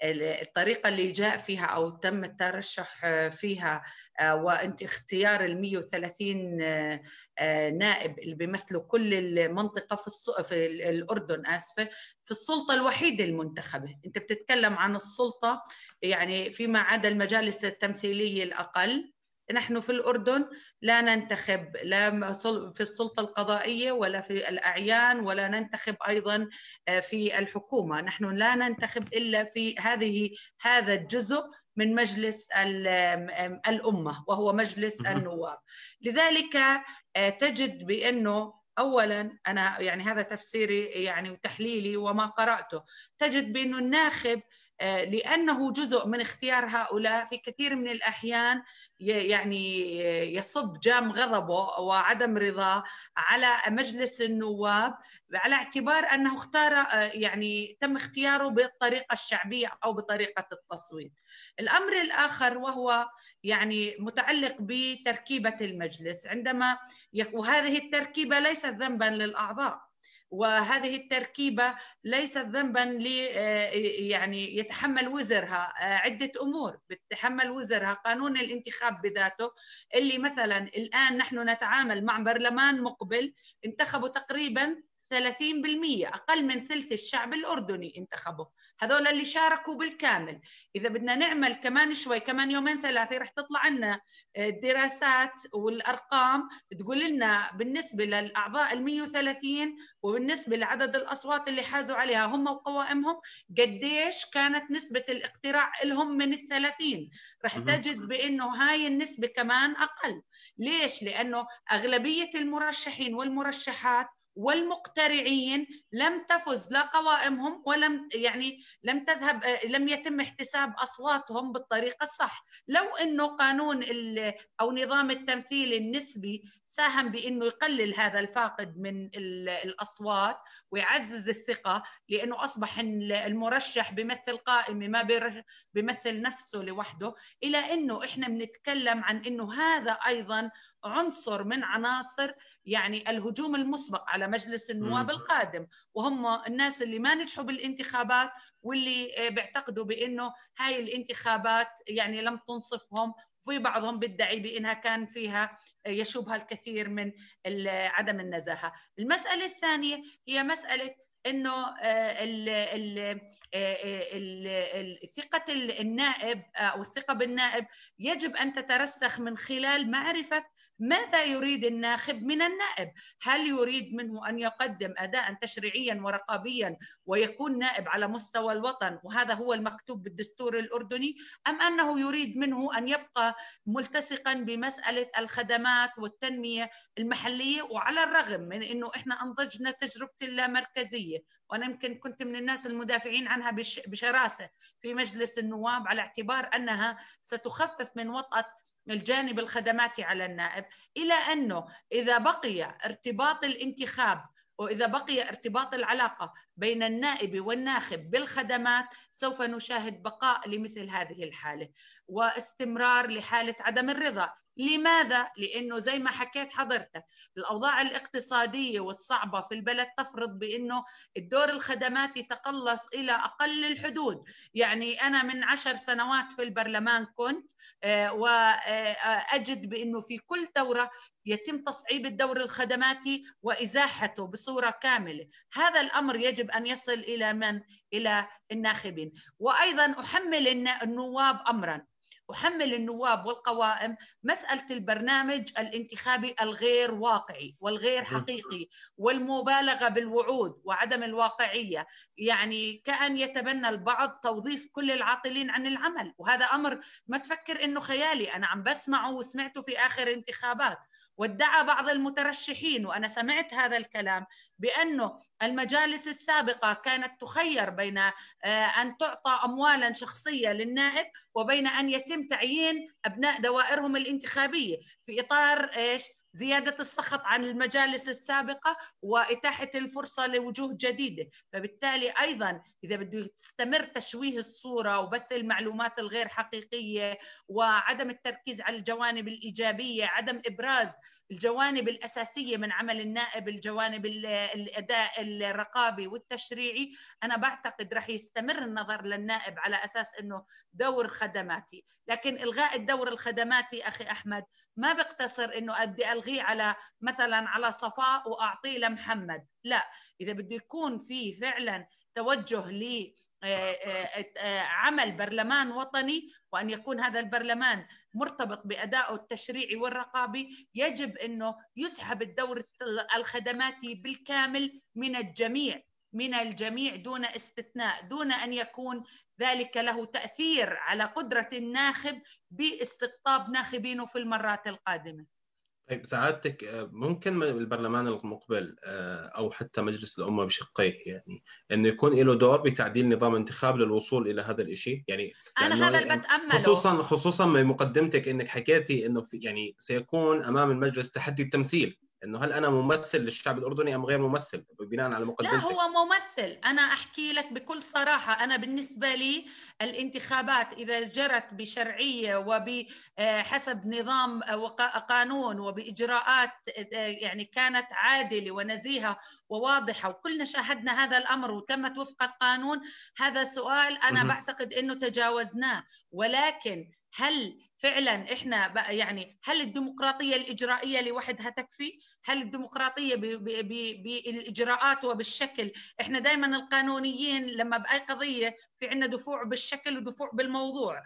الطريقة اللي جاء فيها أو تم الترشح فيها آه، وأنت اختيار ال 130 آه، آه، نائب اللي بيمثلوا كل المنطقة في في الأردن آسفة في السلطة الوحيدة المنتخبة. أنت بتتكلم عن السلطة يعني فيما عدا المجالس التمثيلية الأقل. نحن في الأردن لا ننتخب لا في السلطة القضائية ولا في الأعيان ولا ننتخب أيضا في الحكومة. نحن لا ننتخب إلا في هذه هذا الجزء من مجلس الأمة وهو مجلس النواب. لذلك آه، تجد بأنه اولا أنا يعني هذا تفسيري يعني وتحليلي وما قرأته تجد بأنه الناخب آه، لأنه جزء من اختيار هؤلاء. في كثير من الأحيان يعني يصب جام غضبه وعدم رضاه على مجلس النواب على اعتبار أنه اختار آه، يعني تم اختياره بالطريقة الشعبية أو بطريقة التصويت. الأمر الآخر وهو يعني متعلق بتركيبة المجلس. عندما وهذه التركيبة ليست ذنبا للأعضاء. وهذه التركيبة ليست ذنبا ل آه، يعني يتحمل وزرها. آه، عدة أمور بتحمل وزرها. قانون الانتخاب بذاته اللي مثلا الآن نحن نتعامل مع برلمان مقبل انتخبوا تقريبا 30% أقل من ثلث الشعب الأردني انتخبوا هذول اللي شاركوا بالكامل. إذا بدنا نعمل كمان شوي كمان يومين ثلاثة رح تطلع لنا الدراسات والأرقام. تقول لنا بالنسبة للأعضاء ال 130 وبالنسبة لعدد الأصوات اللي حازوا عليها هم وقوائمهم قديش كانت نسبة الاقتراع لهم من الثلاثين؟ رح تجد بأنه هاي النسبة كمان أقل. ليش؟ لأنه أغلبية المرشحين والمرشحات والمقترعين لم تفز لا قوائمهم ولم يعني لم تذهب لم يتم احتساب أصواتهم بالطريقة الصح. لو انه قانون أو نظام التمثيل النسبي ساهم بإنه يقلل هذا الفاقد من الأصوات ويعزز الثقة لأنه أصبح المرشح بيمثل قائمه ما بيمثل نفسه لوحده إلى إنه إحنا بنتكلم عن إنه هذا أيضا عنصر من عناصر يعني الهجوم المسبق على مجلس النواب القادم. وهم الناس اللي ما نجحوا بالانتخابات واللي بيعتقدوا بإنه هاي الانتخابات يعني لم تنصفهم. في بعضهم بيدعي بإنها كان فيها يشوبها الكثير من عدم النزاهة. المسألة الثانية هي مسألة إنه آه، آه، ثقة النائب أو الثقة بالنائب يجب أن تترسخ من خلال معرفة ماذا يريد الناخب من النائب؟ هل يريد منه أن يقدم أداء تشريعيا ورقابيا ويكون نائب على مستوى الوطن وهذا هو المكتوب بالدستور الأردني أم أنه يريد منه أن يبقى ملتصقا بمسألة الخدمات والتنمية المحلية وعلى الرغم من أنه إحنا أنضجنا تجربة اللامركزية؟ وأنا يمكن كنت من الناس المدافعين عنها بشراسة في مجلس النواب على اعتبار أنها ستخفف من وطأة الجانب الخدماتي على النائب إلى أنه إذا بقي ارتباط الانتخاب وإذا بقي ارتباط العلاقة بين النائب والناخب بالخدمات سوف نشاهد بقاء لمثل هذه الحالة واستمرار لحالة عدم الرضا. لماذا؟ لأنه زي ما حكيت حضرتك الأوضاع الاقتصادية والصعبة في البلد تفرض بأنه الدور الخدماتي تقلص إلى أقل الحدود. يعني أنا من عشر سنوات في البرلمان كنت آه، وأجد بأنه في كل دورة يتم تصعيب الدور الخدماتي وإزاحته بصورة كاملة، هذا الأمر يجب أن يصل إلى من؟ إلى الناخبين، وأيضا أحمل النواب امرا، أحمل النواب والقوائم مسألة البرنامج الانتخابي الغير واقعي والغير حقيقي والمبالغة بالوعود وعدم الواقعية. يعني كأن يتبنى البعض توظيف كل العاطلين عن العمل. وهذا أمر ما تفكر إنه خيالي. أنا عم بسمعه وسمعته في آخر انتخابات. وادعى بعض المترشحين وأنا سمعت هذا الكلام بأنه المجالس السابقة كانت تخير بين آه، أن تعطى اموالا شخصية للنائب وبين أن يتم تعيين أبناء دوائرهم الانتخابية في إطار إيش؟ زيادة السخط عن المجالس السابقة وإتاحة الفرصة لوجوه جديدة. فبالتالي أيضا إذا بده يستمر تشويه الصورة وبث المعلومات الغير حقيقية وعدم التركيز على الجوانب الإيجابية عدم إبراز الجوانب الأساسية من عمل النائب الجوانب الأداء الرقابي والتشريعي أنا بعتقد رح يستمر النظر للنائب على أساس أنه دور خدماتي. لكن إلغاء الدور الخدماتي أخي أحمد ما بقتصر أنه أدي ألغيه على مثلا على صفاء وأعطيه لمحمد. لا إذا بده يكون في فعلا توجه ل عمل برلمان وطني وأن يكون هذا البرلمان مرتبط بادائه التشريعي والرقابي يجب إنه يسحب الدور الخدماتي بالكامل من الجميع من الجميع دون استثناء دون أن يكون ذلك له تأثير على قدرة الناخب باستقطاب ناخبينه في المرات القادمة. طيب سعادتك ممكن البرلمان المقبل أو حتى مجلس الأمة بشقيه يعني إنه يكون له دور بتعديل نظام انتخاب للوصول إلى هذا الشيء يعني أنا هذا اللي بتامله خصوصا خصوصا من مقدمتك إنك حكيتي إنه يعني سيكون أمام المجلس تحدي التمثيل. إنه هل أنا ممثل للشعب الأردني أم غير ممثل؟ بناء على مقدمتك. لا هو ممثل. أنا أحكي لك بكل صراحة. أنا بالنسبة لي الانتخابات إذا جرت بشرعية وبحسب نظام وقانون وبإجراءات يعني كانت عادلة ونزيهة وواضحة وكلنا شاهدنا هذا الأمر وتمت وفق القانون هذا سؤال أنا بعتقد إنه تجاوزناه. ولكن هل فعلا إحنا بقى يعني هل الديمقراطية الإجرائية لوحدها تكفي؟ هل الديمقراطية بالإجراءات وبالشكل؟ إحنا دائما القانونيين لما بأي قضية في عندنا دفوع بالشكل ودفوع بالموضوع،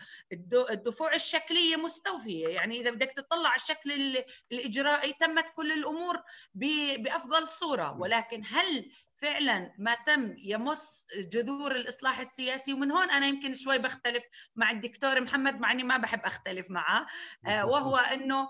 الدفوع الشكلية مستوفية، يعني إذا بدك تطلع الشكل الإجرائي تمت كل الأمور بأفضل صورة، ولكن هل فعلا ما تم يمس جذور الإصلاح السياسي ومن هون أنا يمكن شوي بختلف مع الدكتور محمد مع إني ما بحب أختلف معه. وهو إنه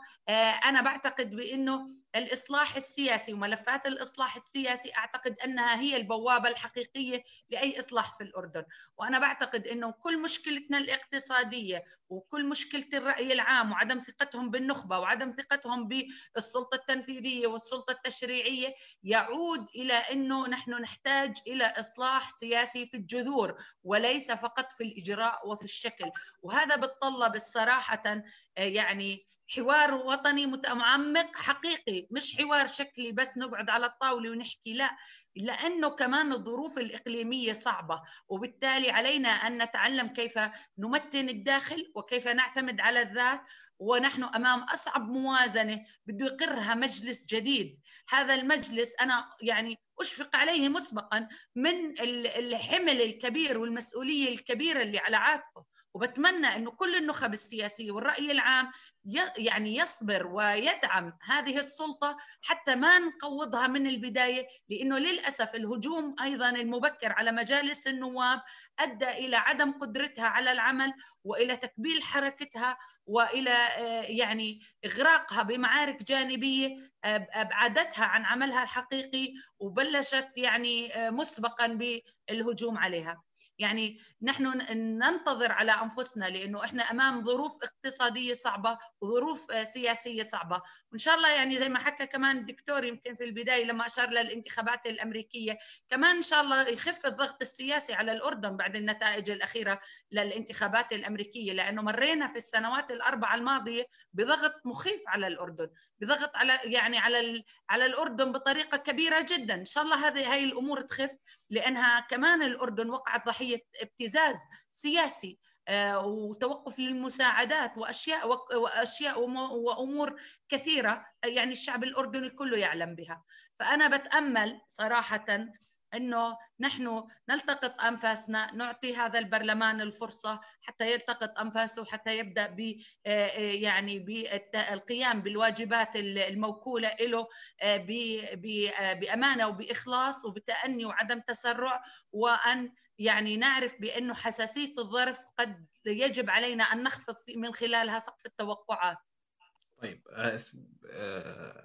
أنا بعتقد بإنه الإصلاح السياسي وملفات الإصلاح السياسي أعتقد أنها هي البوابة الحقيقية لأي إصلاح في الأردن. وأنا بعتقد إنه كل مشكلتنا الاقتصادية وكل مشكلة الرأي العام وعدم ثقتهم بالنخبة وعدم ثقتهم بالسلطة التنفيذية والسلطة التشريعية يعود إلى إنه نحن نحتاج إلى إصلاح سياسي في الجذور وليس فقط في الإجراء وفي الشكل. وهذا بتطلب صراحة يعني حوار وطني متعمق حقيقي مش حوار شكلي بس نقعد على الطاولة ونحكي لا لأنه كمان الظروف الإقليمية صعبة وبالتالي علينا أن نتعلم كيف نمتن الداخل وكيف نعتمد على الذات ونحن أمام أصعب موازنة بده يقرها مجلس جديد. هذا المجلس أنا يعني أشفق عليه مسبقا من الحمل الكبير والمسؤولية الكبيرة اللي على عاتقه وبتمنى إنه كل النخب السياسية والرأي العام يعني يصبر ويدعم هذه السلطة حتى ما نقوضها من البداية لأنه للأسف الهجوم أيضا المبكر على مجالس النواب أدى إلى عدم قدرتها على العمل وإلى تكبيل حركتها وإلى يعني إغراقها بمعارك جانبية أبعدتها عن عملها الحقيقي وبلشت يعني مسبقا بالهجوم عليها. يعني نحن ننتظر على أنفسنا لأنه إحنا أمام ظروف اقتصادية صعبة وظروف سياسية صعبة. وإن شاء الله يعني زي ما حكى كمان الدكتور يمكن في البداية لما أشار للانتخابات الأمريكية كمان إن شاء الله يخف الضغط السياسي على الأردن بعد النتائج الأخيرة للانتخابات الأمريكية لأنه مرينا في السنوات الأربعة الماضية بضغط مخيف على الأردن بضغط على يعني على على الأردن بطريقة كبيرة جدا. إن شاء الله هذه هاي الأمور تخف لأنها كمان الأردن وقعت ضحية ابتزاز سياسي. وتوقف للمساعدات وأشياء وأشياء وأمور كثيرة يعني الشعب الأردني كله يعلم بها. فأنا بتأمل صراحة إنه نحن نلتقط أنفاسنا نعطي هذا البرلمان الفرصة حتى يلتقط أنفاسه حتى يبدأ ب يعني بالقيام بالواجبات الموكولة له بأمانة وبإخلاص وبتأني وعدم تسرع وأن يعني نعرف بأنه حساسية الظرف قد يجب علينا أن نخفض من خلالها سقف التوقعات. طيب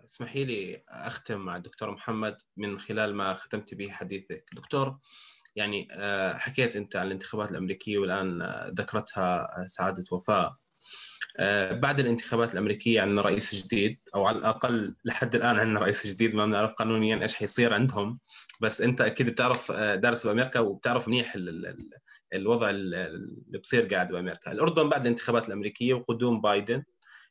اسمحي لي أختم مع الدكتور محمد من خلال ما ختمت به حديثك. دكتور يعني حكيت أنت عن الانتخابات الأمريكية والآن ذكرتها سعادة وفاء. آه، بعد الانتخابات الأمريكية عندنا رئيس جديد أو على الأقل لحد الآن عندنا رئيس جديد ما بنعرف قانونيا إيش حيصير عندهم. بس أنت أكيد بتعرف آه، دارس بأمريكا وبتعرف منيح الوضع اللي بصير قاعد بأمريكا. الأردن بعد الانتخابات الأمريكية وقدوم بايدن.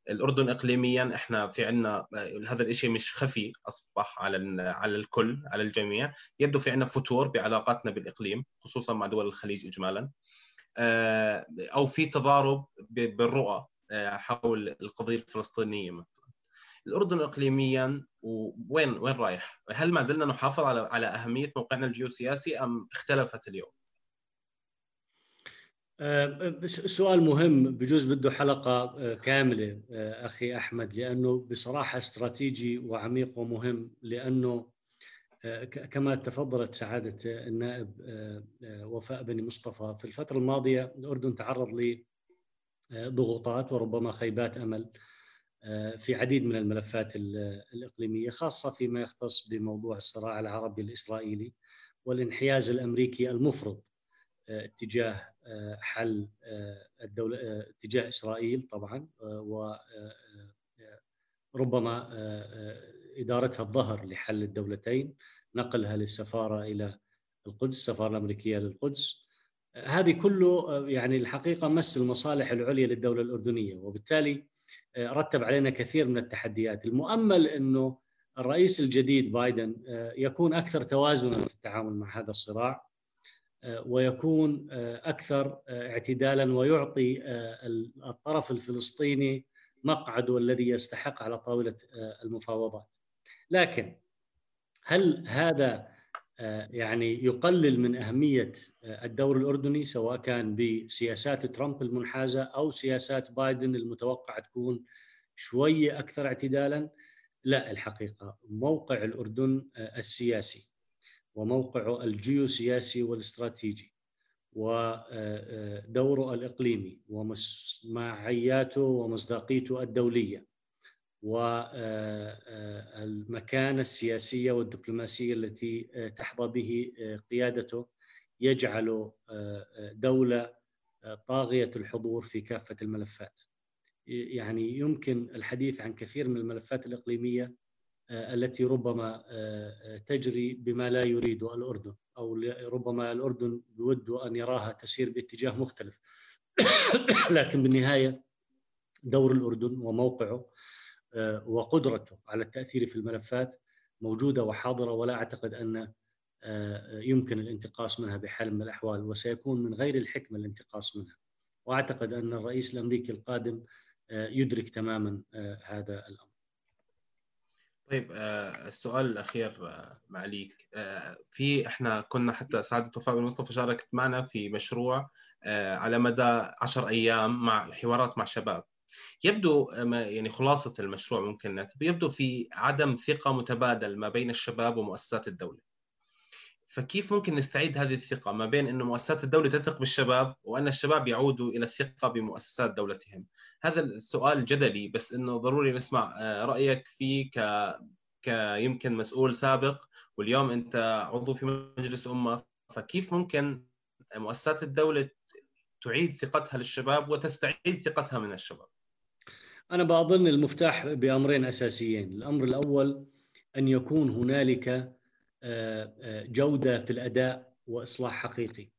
الأردن اقليميا إحنا في عندنا هذا الشيء مش خفي أصبح على على الكل على الجميع. يبدو في عندنا فتور بعلاقاتنا بالإقليم خصوصا مع دول الخليج اجمالا. آه، أو في تضارب بالرؤى. آه، حول القضية الفلسطينية مثلا الأردن اقليميا وين وين رايح؟ هل ما زلنا نحافظ على على أهمية موقعنا الجيوسياسي أم اختلفت اليوم؟ آه، سؤال مهم بجوز بده حلقة كاملة أخي أحمد لأنه بصراحة استراتيجي وعميق ومهم لأنه كما تفضلت سعادة النائب آه، آه، وفاء بن مصطفى في الفترة الماضية الأردن تعرض لضغوطات وربما خيبات أمل آه، في عديد من الملفات الإقليمية خاصة فيما يختص بموضوع الصراع العربي الإسرائيلي والانحياز الأمريكي المفرط اتجاه حل الدولة اتجاه إسرائيل طبعا وربما إدارتها الظهر لحل الدولتين نقلها للسفارة إلى القدس السفارة الأمريكية للقدس هذه كله يعني الحقيقة مس المصالح العليا للدولة الأردنية وبالتالي رتب علينا كثير من التحديات. المؤمل إنه الرئيس الجديد بايدن يكون أكثر توازنا في التعامل مع هذا الصراع ويكون أكثر اعتدالا ويعطي الطرف الفلسطيني مقعده الذي يستحق على طاولة المفاوضات. لكن هل هذا آه، يعني يقلل من أهمية آه، الدور الأردني سواء كان بسياسات ترامب المنحازة أو سياسات بايدن المتوقع تكون شوية أكثر اعتدالا؟ لا الحقيقة موقع الأردن آه، السياسي وموقعه الجيوسياسي والاستراتيجي ودوره الإقليمي ومعياته ومصداقيته الدولية والمكانة السياسية والدبلوماسية التي تحظى به قيادته يجعل دولة طاغية الحضور في كافة الملفات. يعني يمكن الحديث عن كثير من الملفات الإقليمية التي ربما تجري بما لا يريده الأردن أو ربما الأردن بود أن يراها تسير باتجاه مختلف. لكن بالنهاية دور الأردن وموقعه آه، وقدرته على التأثير في الملفات موجودة وحاضرة ولا أعتقد أن آه، يمكن الانتقاص منها بحال من الأحوال وسيكون من غير الحكمة الانتقاص منها. وأعتقد أن الرئيس الأمريكي القادم آه، يدرك تماما هذا الأمر. طيب السؤال الأخير معليك في إحنا كنا حتى سعادة وفاء بن مصطفى شاركت معنا في مشروع على مدى 10 أيام مع حوارات مع شباب يبدو يعني خلاصة المشروع ممكن نعتبر يبدو في عدم ثقة متبادل ما بين الشباب ومؤسسات الدولة. فكيف ممكن نستعيد هذه الثقة ما بين أنه مؤسسات الدولة تثق بالشباب وأن الشباب يعودوا إلى الثقة بمؤسسات دولتهم؟ هذا السؤال جدلي بس أنه ضروري نسمع آه، رأيك فيه ك كيمكن مسؤول سابق واليوم أنت عضو في مجلس أمة. فكيف ممكن مؤسسات الدولة تعيد ثقتها للشباب وتستعيد ثقتها من الشباب؟ أنا بظن المفتاح بأمرين أساسيين. الأمر الأول أن يكون هنالك آه، آه، جودة في الأداء وإصلاح حقيقي.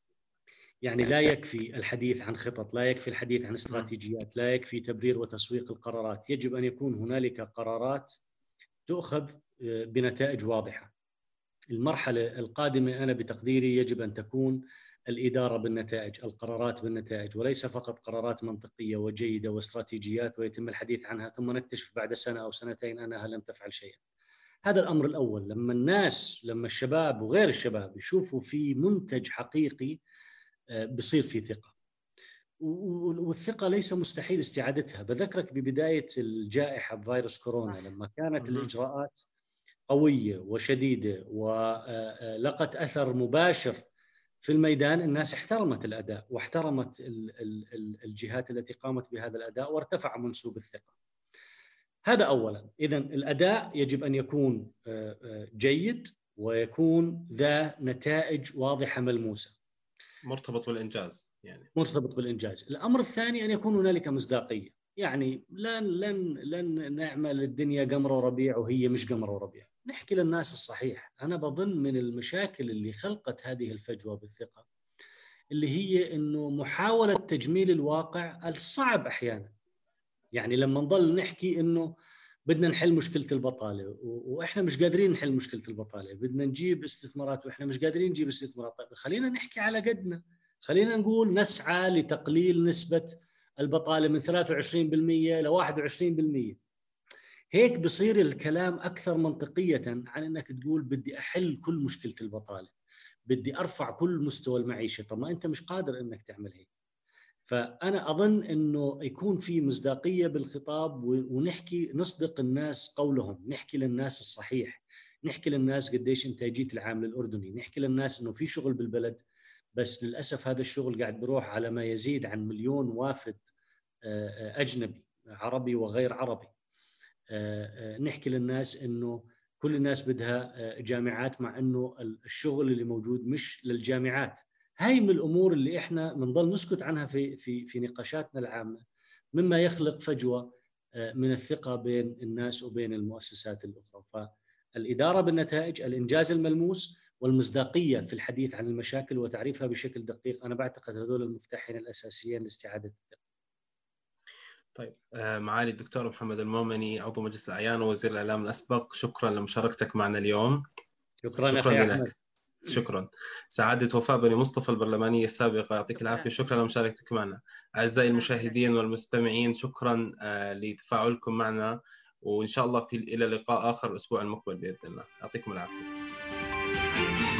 يعني لا يكفي الحديث عن خطط لا يكفي الحديث عن استراتيجيات لا يكفي تبرير وتسويق القرارات. يجب أن يكون هنالك قرارات تؤخذ آه، بنتائج واضحة. المرحلة القادمة أنا بتقديري يجب أن تكون الإدارة بالنتائج، القرارات بالنتائج وليس فقط قرارات منطقية وجيدة واستراتيجيات ويتم الحديث عنها ثم نكتشف بعد سنة أو سنتين أنها لم تفعل شيئا. هذا الأمر الأول لما الناس لما الشباب وغير الشباب يشوفوا في منتج حقيقي آه، بصير في ثقة. والثقة ليس مستحيل استعادتها، بذكرك ببداية الجائحة بفيروس كورونا لما كانت الإجراءات قوية وشديدة ولقت آه، آه، أثر مباشر في الميدان الناس احترمت الأداء واحترمت الجهات التي قامت بهذا الأداء وارتفع منسوب الثقة. هذا اولا، اذا الأداء يجب أن يكون آه، آه، جيد ويكون ذا نتائج واضحة ملموسة. مرتبط بالإنجاز يعني. مرتبط بالإنجاز، الأمر الثاني أن يكون هنالك مصداقية. يعني لن لن لن نعمل الدنيا قمر وربيع وهي مش قمر وربيع. نحكي للناس الصحيح. أنا بظن من المشاكل اللي خلقت هذه الفجوة بالثقة اللي هي إنه محاولة تجميل الواقع الصعب أحيانا. يعني لما نضل نحكي إنه بدنا نحل مشكلة البطالة وإحنا مش قادرين نحل مشكلة البطالة. بدنا نجيب استثمارات وإحنا مش قادرين نجيب استثمارات. طيب خلينا نحكي على قدنا. خلينا نقول نسعى لتقليل نسبة البطالة من 23% ل 21% هيك بصير الكلام أكثر منطقية عن إنك تقول بدي أحل كل مشكلة البطالة بدي أرفع كل مستوى المعيشة. طب ما أنت مش قادر إنك تعمل هيك. فأنا أظن إنه يكون في مصداقية بالخطاب ونحكي نصدق الناس قولهم نحكي للناس الصحيح نحكي للناس قديش انتاجيه العامل الاردني نحكي للناس إنه في شغل بالبلد بس للأسف هذا الشغل قاعد بروح على ما يزيد عن مليون وافد آه، آه، أجنبي عربي وغير عربي. آه، نحكي للناس إنه كل الناس بدها جامعات مع إنه الشغل اللي موجود مش للجامعات. هاي من الأمور اللي إحنا بنضل نسكت عنها في في في نقاشاتنا العامة. مما يخلق فجوة من الثقة بين الناس وبين المؤسسات الأخرى. فالإدارة بالنتائج الإنجاز الملموس والمصداقية في الحديث عن المشاكل وتعريفها بشكل دقيق أنا بعتقد هذول المفتاحين الأساسيين لاستعادة الثقه طيب آه، معالي الدكتور محمد المؤمني عضو مجلس الأعيان ووزير الإعلام الأسبق شكرا لمشاركتك معنا اليوم. شكرا, شكرا لك. أحمد. شكرا. سعادة وفاء بني مصطفى البرلمانية السابقة يعطيك العافية. شكرا لمشاركتك معنا. أعزائي المشاهدين والمستمعين شكرا آه، لتفاعلكم معنا وإن شاء الله في إلى لقاء آخر الأسبوع المقبل بإذن الله. يعطيكم العافية. Bye.